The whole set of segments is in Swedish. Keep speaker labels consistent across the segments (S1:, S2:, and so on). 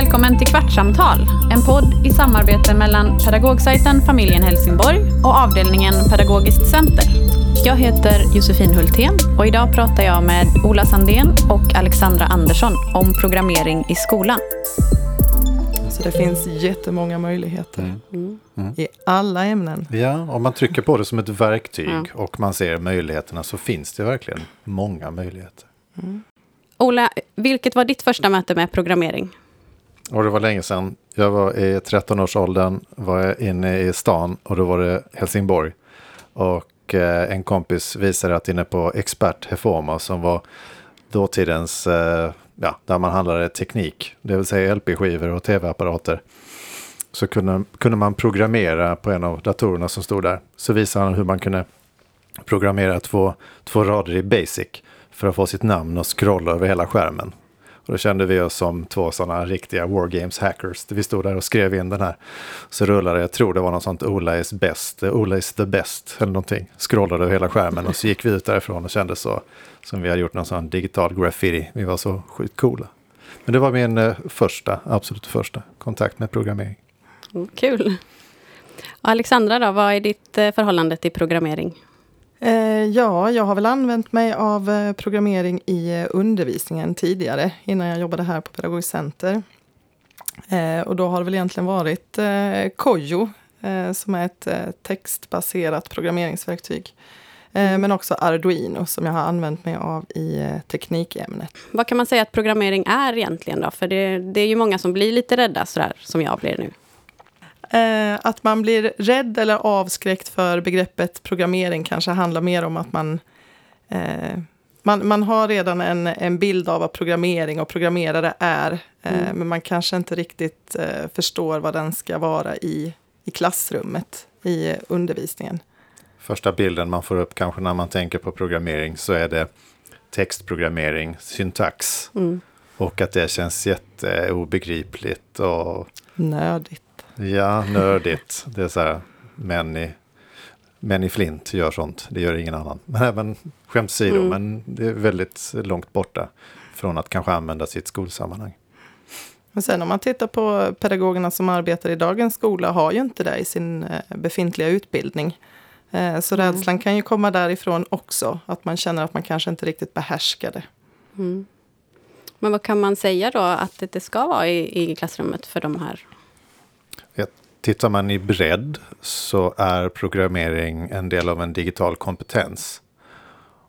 S1: Välkommen till Kvartssamtal, en podd i samarbete mellan pedagogsajten Familjen Helsingborg och avdelningen Pedagogiskt center. Jag heter Josefin Hultén och idag pratar jag med Ola Sandén och Alexandra Andersson om programmering i skolan.
S2: Så det finns jättemånga möjligheter
S3: Mm.
S2: mm. i alla ämnen.
S3: Ja, om man trycker på det som ett verktyg ja. och man ser möjligheterna så finns det verkligen många möjligheter.
S1: Mm. Ola, vilket var ditt första möte med programmering?
S3: Och det var länge sedan. Jag var i 13-årsåldern, var jag inne i stan och då var det Helsingborg. Och eh, en kompis visade att inne på Expert Heforma som var dåtidens, eh, ja, där man handlade teknik, det vill säga LP-skivor och tv-apparater. Så kunde, kunde man programmera på en av datorerna som stod där. Så visade han hur man kunde programmera två, två rader i Basic för att få sitt namn och scrolla över hela skärmen. Och då kände vi oss som två sådana riktiga Wargames hackers. Vi stod där och skrev in den här. Så rullade, jag tror det var något sånt Ola is best, eh, Ola is the best eller någonting. Scrollade över hela skärmen och så gick vi ut därifrån och kände så som vi hade gjort någon sån digital graffiti. Vi var så sjukt coola. Men det var min eh, första, absolut första kontakt med programmering.
S1: Oh, kul. Alexandra då, vad är ditt eh, förhållande till programmering?
S2: Eh, ja, jag har väl använt mig av eh, programmering i eh, undervisningen tidigare, innan jag jobbade här på Pedagogiskt center. Och då har det väl egentligen varit Kojo, som är ett textbaserat programmeringsverktyg. Men också Arduino som jag har använt mig av i teknikämnet.
S1: Vad kan man säga att programmering är egentligen då? För det, det är ju många som blir lite rädda sådär, som jag blir nu.
S2: Eh, att man blir rädd eller avskräckt för begreppet programmering kanske handlar mer om att man eh, man, man har redan en, en bild av vad programmering och programmerare är. Eh, mm. Men man kanske inte riktigt eh, förstår vad den ska vara i, i klassrummet, i undervisningen.
S3: Första bilden man får upp kanske när man tänker på programmering så är det textprogrammering, syntax. Mm. Och att det känns jätteobegripligt och
S2: nördigt.
S3: Ja, nördigt. Det är så här, män i, män i flint gör sånt. Det gör ingen annan. Men även skämt åsido, mm. men det är väldigt långt borta från att kanske använda sitt skolsammanhang.
S2: Men sen om man tittar på pedagogerna som arbetar i dagens skola har ju inte det i sin eh, befintliga utbildning. Eh, så mm. rädslan kan ju komma därifrån också, att man känner att man kanske inte riktigt behärskar det. Mm.
S1: Men vad kan man säga då att det ska vara i, i klassrummet för de här
S3: Tittar man i bredd så är programmering en del av en digital kompetens.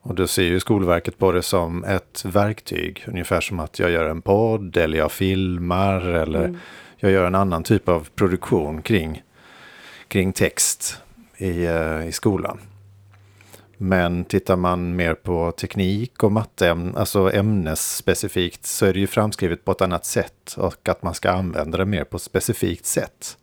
S3: Och då ser ju Skolverket på det som ett verktyg, ungefär som att jag gör en podd eller jag filmar eller mm. jag gör en annan typ av produktion kring, kring text i, uh, i skolan. Men tittar man mer på teknik och matte, alltså ämnesspecifikt, så är det ju framskrivet på ett annat sätt och att man ska använda det mer på ett specifikt sätt.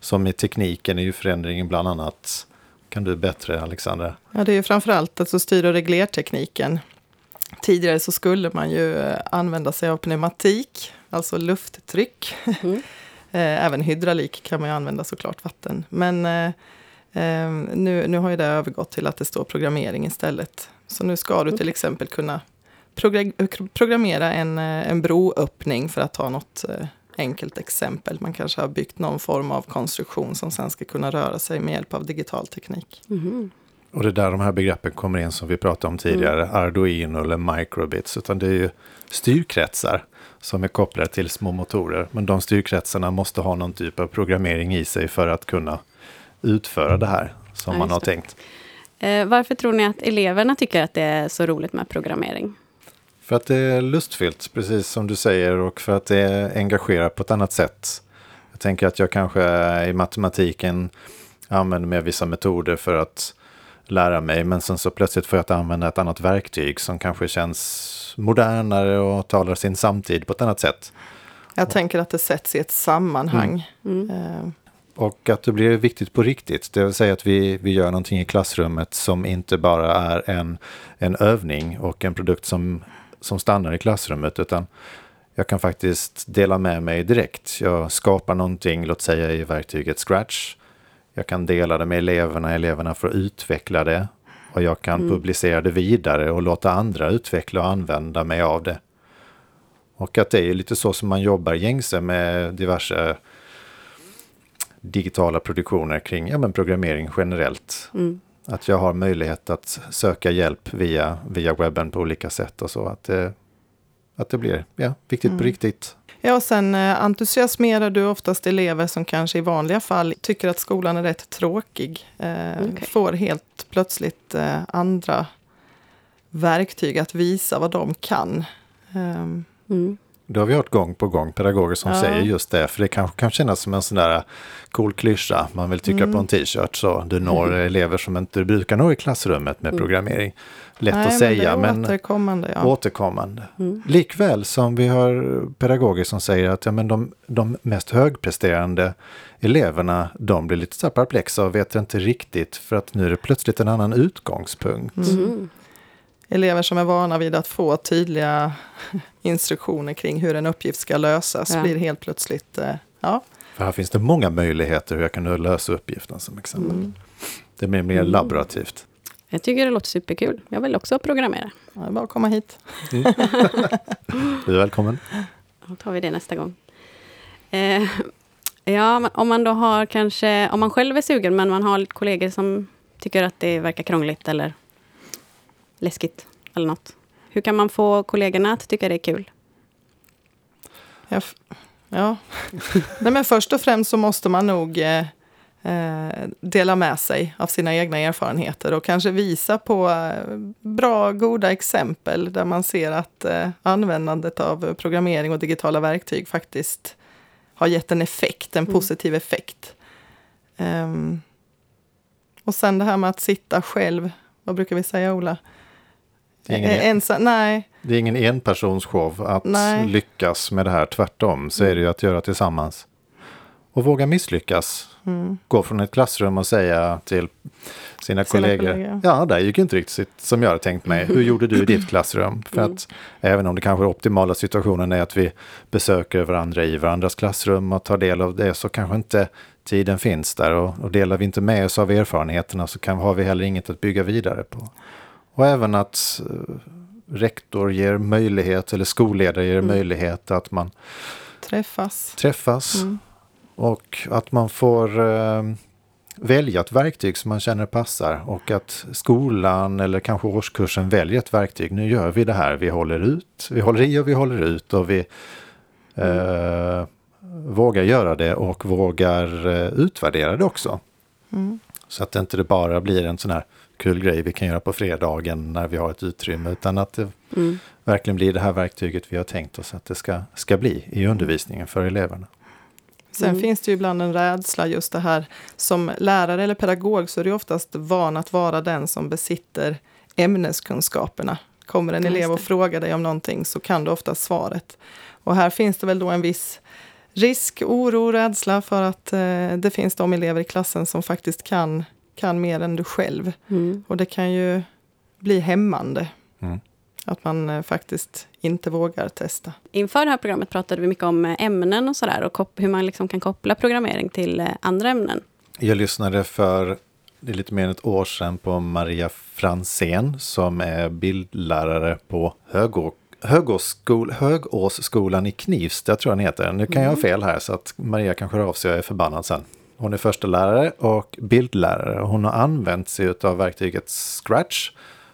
S3: Som i tekniken är ju förändringen bland annat, kan du bättre Alexandra?
S2: Ja, det är ju framförallt alltså styr och reglertekniken. Tidigare så skulle man ju eh, använda sig av pneumatik, alltså lufttryck. Mm. Eh, även hydraulik kan man ju använda såklart, vatten. Men eh, nu, nu har ju det övergått till att det står programmering istället. Så nu ska du till exempel kunna programmera en, en broöppning för att ta något enkelt exempel. Man kanske har byggt någon form av konstruktion som sen ska kunna röra sig med hjälp av digital teknik. Mm.
S3: Och det är där de här begreppen kommer in som vi pratade om tidigare, mm. Arduino eller microbits, utan det är ju styrkretsar som är kopplade till små motorer. Men de styrkretsarna måste ha någon typ av programmering i sig för att kunna utföra det här som ja, man har tänkt.
S1: Eh, varför tror ni att eleverna tycker att det är så roligt med programmering?
S3: För att det är lustfyllt, precis som du säger, och för att det engagerar på ett annat sätt. Jag tänker att jag kanske i matematiken använder mig av vissa metoder för att lära mig, men sen så plötsligt får jag att använda ett annat verktyg som kanske känns modernare och talar sin samtid på ett annat sätt.
S2: Jag tänker att det sätts i ett sammanhang. Mm.
S3: Mm. Och att det blir viktigt på riktigt, det vill säga att vi, vi gör någonting i klassrummet som inte bara är en, en övning och en produkt som som stannar i klassrummet utan jag kan faktiskt dela med mig direkt. Jag skapar någonting, låt säga i verktyget Scratch. Jag kan dela det med eleverna, eleverna får utveckla det och jag kan mm. publicera det vidare och låta andra utveckla och använda mig av det. Och att det är lite så som man jobbar gängse med diverse digitala produktioner kring ja, men programmering generellt.
S4: Mm.
S3: Att jag har möjlighet att söka hjälp via, via webben på olika sätt och så. Att det, att det blir ja, viktigt
S2: Mm.
S3: på riktigt.
S2: Ja, och sen eh, entusiasmerar du oftast elever som kanske i vanliga fall tycker att skolan är rätt tråkig. Eh,
S4: Okej.
S2: Får helt plötsligt eh, andra verktyg att visa vad de kan. Ehm,
S4: Mm.
S3: Det har vi hört gång på gång pedagoger som
S2: Ja.
S3: säger just det. För det kanske kan kännas som en sån där cool klyscha. Man vill trycka
S2: Mm.
S3: på en t-shirt så du når elever som inte brukar nå i klassrummet med
S4: Mm.
S3: programmering. Lätt
S2: nej,
S3: att säga
S2: men
S3: men,
S2: återkommande. Ja.
S3: återkommande.
S4: Mm.
S3: Likväl som vi har pedagoger som säger att ja, men de, de mest högpresterande eleverna, de blir lite så perplexa och vet inte riktigt för att nu är det plötsligt en annan utgångspunkt.
S4: Mm.
S2: Elever som är vana vid att få tydliga instruktioner kring hur en uppgift ska lösas
S4: Ja.
S2: blir helt plötsligt... eh, Ja.
S3: För här finns det många möjligheter hur jag kan lösa uppgiften som exempel.
S2: Mm.
S3: Det blir mer
S4: Mm.
S3: laborativt.
S4: Jag tycker det låter superkul. Jag vill också programmera.
S2: Ja, det är bara att komma hit.
S3: Du är välkommen.
S4: Då tar vi det nästa gång. Eh, ja, om man då har kanske, om man själv är sugen men man har kollegor som tycker att det verkar krångligt eller läskigt eller något. Hur kan man få kollegorna att tycka det är kul?
S2: Ja. ja. Nej, men först och främst så måste man nog eh, eh, dela med sig av sina egna erfarenheter och kanske visa på eh, bra, goda exempel där man ser att eh, användandet av programmering och digitala verktyg faktiskt har gett en effekt, en
S4: Mm.
S2: positiv effekt. Ehm, och sen det här med att sitta själv, vad brukar vi säga Ola?
S3: Det är ingen,
S2: Eh, Ensam, nej,
S3: det är ingen enpersonsshow att
S2: Nej.
S3: lyckas med det här. Tvärtom så är det ju att göra tillsammans. Och våga misslyckas.
S2: mm,
S3: Gå från ett klassrum och säga till sina, kollegor.
S2: kollegor.
S3: Ja, det gick inte riktigt som jag hade tänkt mig. Hur gjorde du i ditt klassrum? För
S4: Mm.
S3: att även om det kanske optimala situationen är att vi besöker varandra i varandras klassrum och tar del av det så kanske inte tiden finns där. Och, och delar vi inte med oss av erfarenheterna så kan, har vi heller inget att bygga vidare på. Och även att eh, rektor ger möjlighet eller skolledare ger
S4: Mm.
S3: möjlighet att man
S2: träffas.
S3: träffas
S2: Mm.
S3: och att man får eh, välja ett verktyg som man känner passar och att skolan eller kanske årskursen väljer ett verktyg. Nu gör vi det här, vi håller ut, vi håller i och vi håller ut och vi eh, vågar göra det och vågar eh, utvärdera det också.
S2: Mm.
S3: Så att det inte bara blir en sån här kul grej vi kan göra på fredagen när vi har ett utrymme utan att det
S4: Mm.
S3: verkligen blir det här verktyget vi har tänkt oss att det ska, ska bli i undervisningen för eleverna.
S2: Sen
S4: Mm.
S2: finns det ju ibland en rädsla just det här. Som lärare eller pedagog så är det oftast van att vara den som besitter ämneskunskaperna. Kommer en elev och frågar dig om någonting så kan du oftast svaret. Och här finns det väl då en viss risk, oro, rädsla för att eh, det finns de elever i klassen som faktiskt kan, kan mer än du själv.
S4: Mm.
S2: Och det kan ju bli hämmande.
S3: Mm.
S2: Att man eh, faktiskt inte vågar testa.
S4: Inför det här programmet pratade vi mycket om eh, ämnen och sådär och hur man liksom kan koppla programmering till eh, andra ämnen.
S3: Jag lyssnade för det är lite mer än ett år sedan på Maria Fransén som är bildlärare på Högå, Högåsskol, Högåsskolan i Knivsta tror jag den heter. Nu kan jag ha fel här så att Maria kanske hör av sig och är förbannad sen. Hon är första lärare och bildlärare hon har använt sig av verktyget Scratch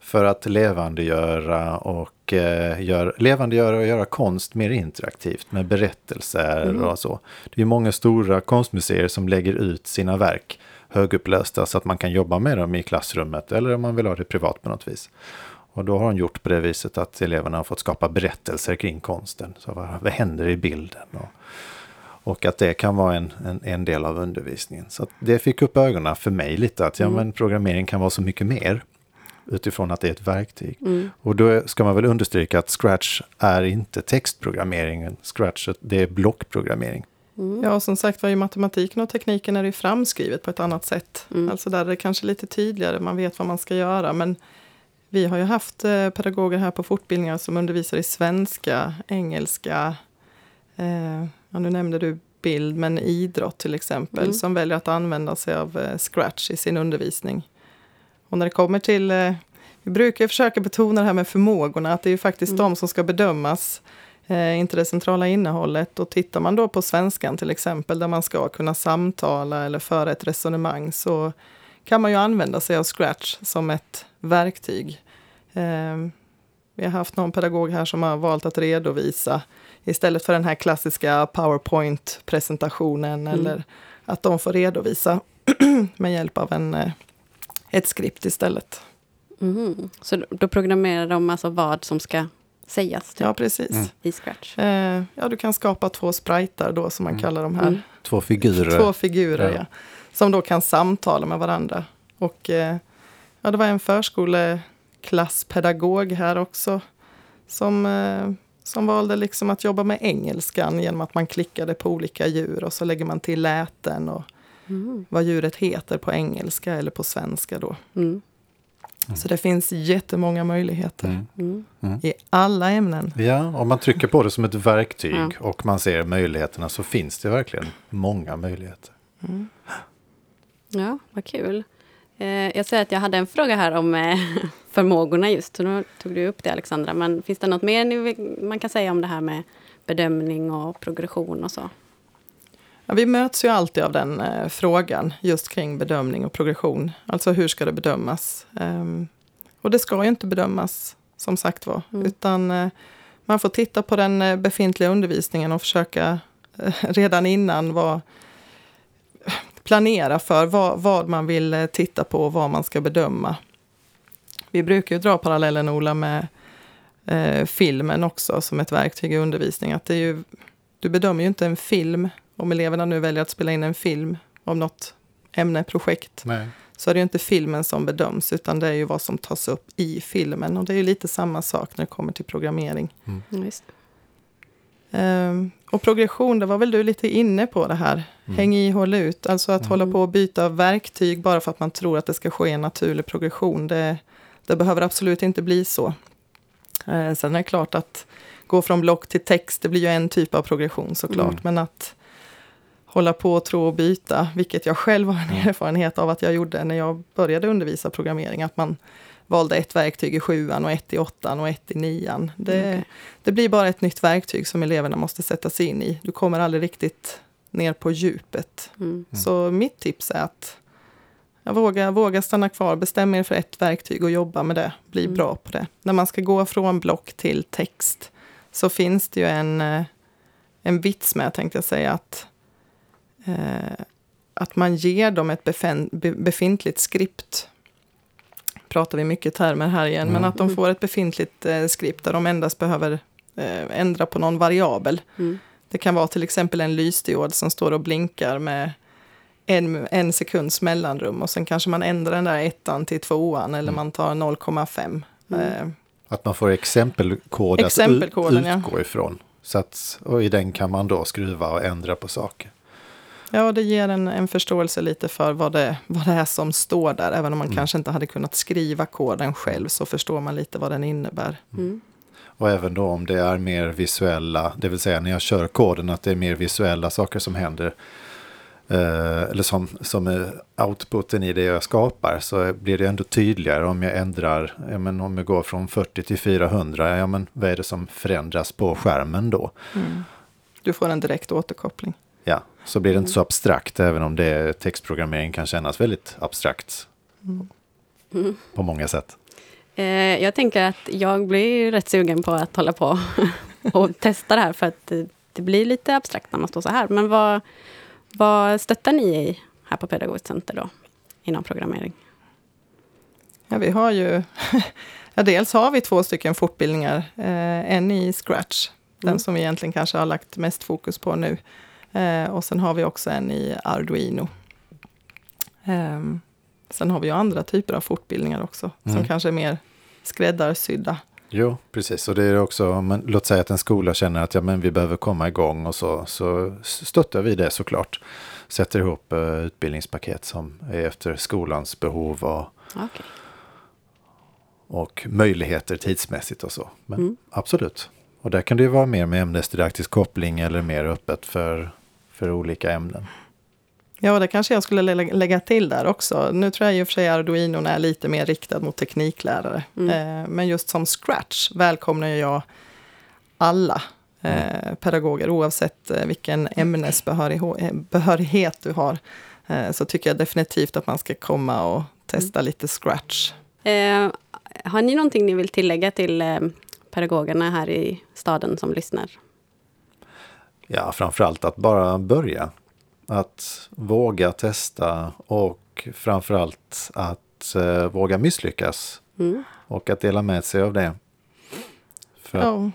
S3: för att levandegöra och eh, gör, levandegöra och göra konst mer interaktivt med berättelser och så. Det är många stora konstmuseer som lägger ut sina verk högupplösta så att man kan jobba med dem i klassrummet eller om man vill ha det privat på något vis. Och då har hon gjort på det viset att eleverna har fått skapa berättelser kring konsten. Så vad, vad händer i bilden? Och, och att det kan vara en, en, en del av undervisningen. Så att det fick upp ögonen för mig lite att ja, men programmering kan vara så mycket mer utifrån att det är ett verktyg.
S4: Mm.
S3: Och då ska man väl understryka att Scratch är inte textprogrammering. Scratch det är blockprogrammering.
S4: Mm.
S2: Ja, och som sagt var i matematiken och tekniken är det ju framskrivet på ett annat sätt.
S4: Mm.
S2: Alltså där är det kanske lite tydligare, man vet vad man ska göra. Men vi har ju haft eh, pedagoger här på fortbildningar som undervisar i svenska, engelska, eh, ja, nu nämnde du bild, men idrott till exempel,
S4: Mm.
S2: som väljer att använda sig av eh, Scratch i sin undervisning. Och när det kommer till, eh, vi brukar försöka betona det här med förmågorna, att det är ju faktiskt
S4: Mm.
S2: de som ska bedömas eh, inte det centrala innehållet. Och tittar man då på svenskan till exempel, där man ska kunna samtala eller föra ett resonemang, så kan man ju använda sig av Scratch som ett verktyg. Vi har haft någon pedagog här som har valt att redovisa istället för den här klassiska PowerPoint-presentationen,
S4: Mm.
S2: eller att de får redovisa med hjälp av en, eh, ett skript istället.
S4: Mhm. Så då- programmerar de alltså vad som ska sägas typ,
S2: Ja, precis.
S3: Mm.
S4: i Scratch?
S2: Eh, ja, du kan skapa två spritar då, som man
S3: Mm.
S2: kallar de här.
S4: Mm.
S3: Två figurer.
S2: Två figurer,
S3: Ja.
S2: ja. Som då kan samtala med varandra. Och eh, ja, det var en förskoleklasspedagog här också. Som, eh, som valde liksom att jobba med engelskan genom att man klickade på olika djur och så lägger man till läten och
S4: Mm.
S2: vad djuret heter på engelska eller på svenska då.
S4: Mm.
S2: Så det finns jättemånga möjligheter
S3: Mm.
S4: Mm.
S2: i alla ämnen.
S3: Ja, om man trycker på det som ett verktyg och man ser möjligheterna så finns det verkligen många möjligheter.
S2: Mm.
S4: Ja, vad kul. Eh, jag säger att jag hade en fråga här om eh, förmågorna just. Så nu tog du upp det Alexandra. Men finns det något mer man kan säga om det här med bedömning och progression och så?
S2: Ja, vi möts ju alltid av den eh, frågan just kring bedömning och progression. Alltså hur ska det bedömas? Ehm, och det ska ju inte bedömas som sagt var,
S4: Mm.
S2: utan eh, man får titta på den eh, befintliga undervisningen och försöka redan innan vad, planera för vad, vad man vill eh, titta på och vad man ska bedöma. Vi brukar ju dra parallellen Ola med eh, filmen också som ett verktyg i undervisning. Att det är ju, du bedömer ju inte en film om eleverna nu väljer att spela in en film om något ämne, projekt,
S3: Nej.
S2: så är det ju inte filmen som bedöms, utan det är ju vad som tas upp i filmen. Och det är ju lite samma sak när det kommer till programmering.
S4: Ja,
S2: Ehm, och progression, det var väl du lite inne på det här.
S3: Mm.
S2: Häng i, håll ut. Alltså att
S3: Mm.
S2: hålla på och byta verktyg bara för att man tror att det ska ske en naturlig progression. Det, det behöver absolut inte bli så. Eh, sen är det klart att gå från block till text, det blir ju en typ av progression såklart.
S3: Mm.
S2: Men att hålla på och tro och byta, vilket jag själv har en
S3: Mm.
S2: erfarenhet av att jag gjorde när jag började undervisa programmering, att man valde ett verktyg i sjuan och ett i åttan och ett i nian. Det,
S4: Okej.
S2: det blir bara ett nytt verktyg som eleverna måste sätta sig in i. Du kommer aldrig riktigt ner på djupet.
S4: Mm.
S3: Mm.
S2: Så mitt tips är att jag våga, våga stanna kvar, bestäm er för ett verktyg och jobba med det. Bli
S4: Mm.
S2: bra på det. När man ska gå från block till text så finns det ju en, eh, en vits med, tänkte jag säga, att, eh, att man ger dem ett befintligt skript. Pratar vi mycket termer här igen, men
S3: Mm.
S2: att de får ett befintligt eh, skript där de endast behöver eh, ändra på någon variabel.
S4: Mm.
S2: Det kan vara till exempel en lysdiod som står och blinkar med en, en sekunds mellanrum och sen kanske man ändrar den där ettan till tvåan eller
S3: Mm.
S2: man tar 0,5.
S4: Mm.
S2: Eh,
S3: Att man får exempelkod att
S2: Exempelkoden,
S3: ut,
S2: ja.
S3: utgå ifrån. Så att, och i den kan man då skruva och ändra på saker.
S2: Ja, det ger en, en förståelse lite för vad det, vad det är som står där. Även om man
S3: Mm.
S2: kanske inte hade kunnat skriva koden själv så förstår man lite vad den innebär.
S4: Mm.
S3: Och även då om det är mer visuella, det vill säga när jag kör koden att det är mer visuella saker som händer. Eh, eller som, som är outputen i det jag skapar så blir det ändå tydligare om jag ändrar, ja, men om jag går från 40 till 400, ja men vad är det som förändras på skärmen då?
S2: Mm. Du får en direkt återkoppling.
S3: Ja, så blir det inte så abstrakt även om det textprogrammering kan kännas väldigt abstrakt
S4: Mm.
S3: på många sätt.
S4: Eh, jag tänker att jag blir rätt sugen på att hålla på och testa det här för att det, det blir lite abstrakt när man står så här. Men vad, vad stöttar ni i här på Pedagogiskt Center då? Inom programmering?
S2: Ja, vi har ju... ja, dels har vi två stycken fortbildningar. Eh, en i Scratch, den
S4: Mm.
S2: som vi egentligen kanske har lagt mest fokus på nu. Eh, och sen har vi också en i Arduino. Ehm, sen har vi ju andra typer av fortbildningar också, som
S3: Mm.
S2: kanske är mer skräddarsydda.
S3: Jo, precis. Och det är också, men, låt säga att en skola känner att ja, men vi behöver komma igång och så, så stöttar vi det såklart. Sätter ihop eh, utbildningspaket som är efter skolans behov och,
S4: Okay.
S3: och möjligheter tidsmässigt och så. Men
S4: Mm.
S3: absolut. Och där kan det ju vara mer med ämnesdidaktisk koppling eller mer öppet för, för olika ämnen.
S2: Ja, det kanske jag skulle lä- lägga till där också. Nu tror jag i och för sig Arduino är lite mer riktad mot tekniklärare.
S4: Mm.
S2: Eh, men just som Scratch välkomnar jag alla. eh, pedagoger oavsett eh, vilken ämnesbehörighet du har. Eh, så tycker jag definitivt att man ska komma och testa lite scratch.
S4: Eh, har ni någonting ni vill tillägga till eh, pedagogerna här i staden som lyssnar?
S3: Ja, framförallt att bara börja. Att våga testa och framförallt att eh, våga misslyckas.
S4: Mm.
S3: Och att dela med sig av det. För,
S2: Ja.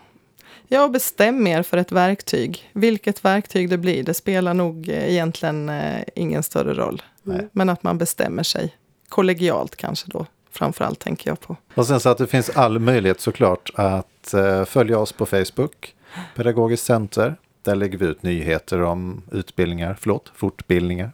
S2: ja, bestäm er för ett verktyg. Vilket verktyg det blir, det spelar nog eh, egentligen eh, ingen större roll.
S3: Nej.
S2: Men att man bestämmer sig. Kollegialt kanske då, framförallt tänker jag på.
S3: Och sen så att det finns all möjlighet såklart att eh, följa oss på Facebook. Pedagogiskt center. Där lägger vi ut nyheter om utbildningar, förlåt, fortbildningar.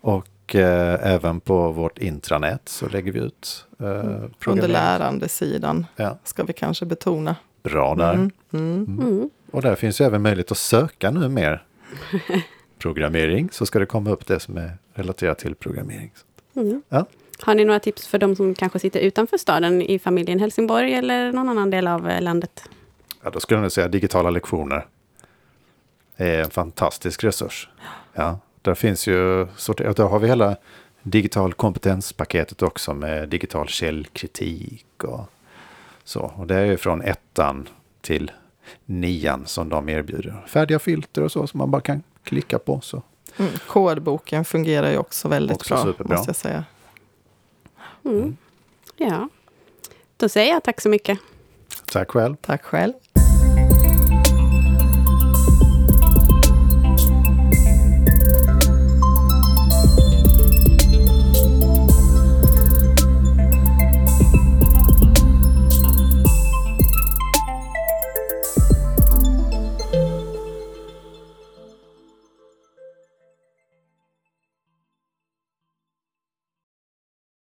S3: Och eh, även på vårt intranät så lägger vi ut eh,
S2: Under
S3: programmering.
S2: lärandesidan
S3: Ja,
S2: ska vi kanske betona.
S3: bra där.
S2: Mm. Mm.
S4: Mm.
S3: Och där finns ju även möjlighet att söka nu mer programmering. Så ska det komma upp det som är relaterat till programmering.
S4: Mm.
S3: Ja.
S4: Har ni några tips för de som kanske sitter utanför staden i familjen Helsingborg eller någon annan del av eh, landet?
S3: Ja, då skulle jag säga digitala lektioner. Är en fantastisk resurs. Ja, där finns ju, sorter- där har vi hela digital kompetenspaketet också med digital källkritik och så. Och det är ju från ettan till nian som de erbjuder. Färdiga filter och så som man bara kan klicka på. Så.
S2: Mm. Kodboken fungerar ju också väldigt
S3: Också
S2: bra,
S3: superbra.
S2: måste jag säga.
S4: Mm. Ja, då säger jag tack så mycket.
S3: Tack själv.
S2: Tack själv.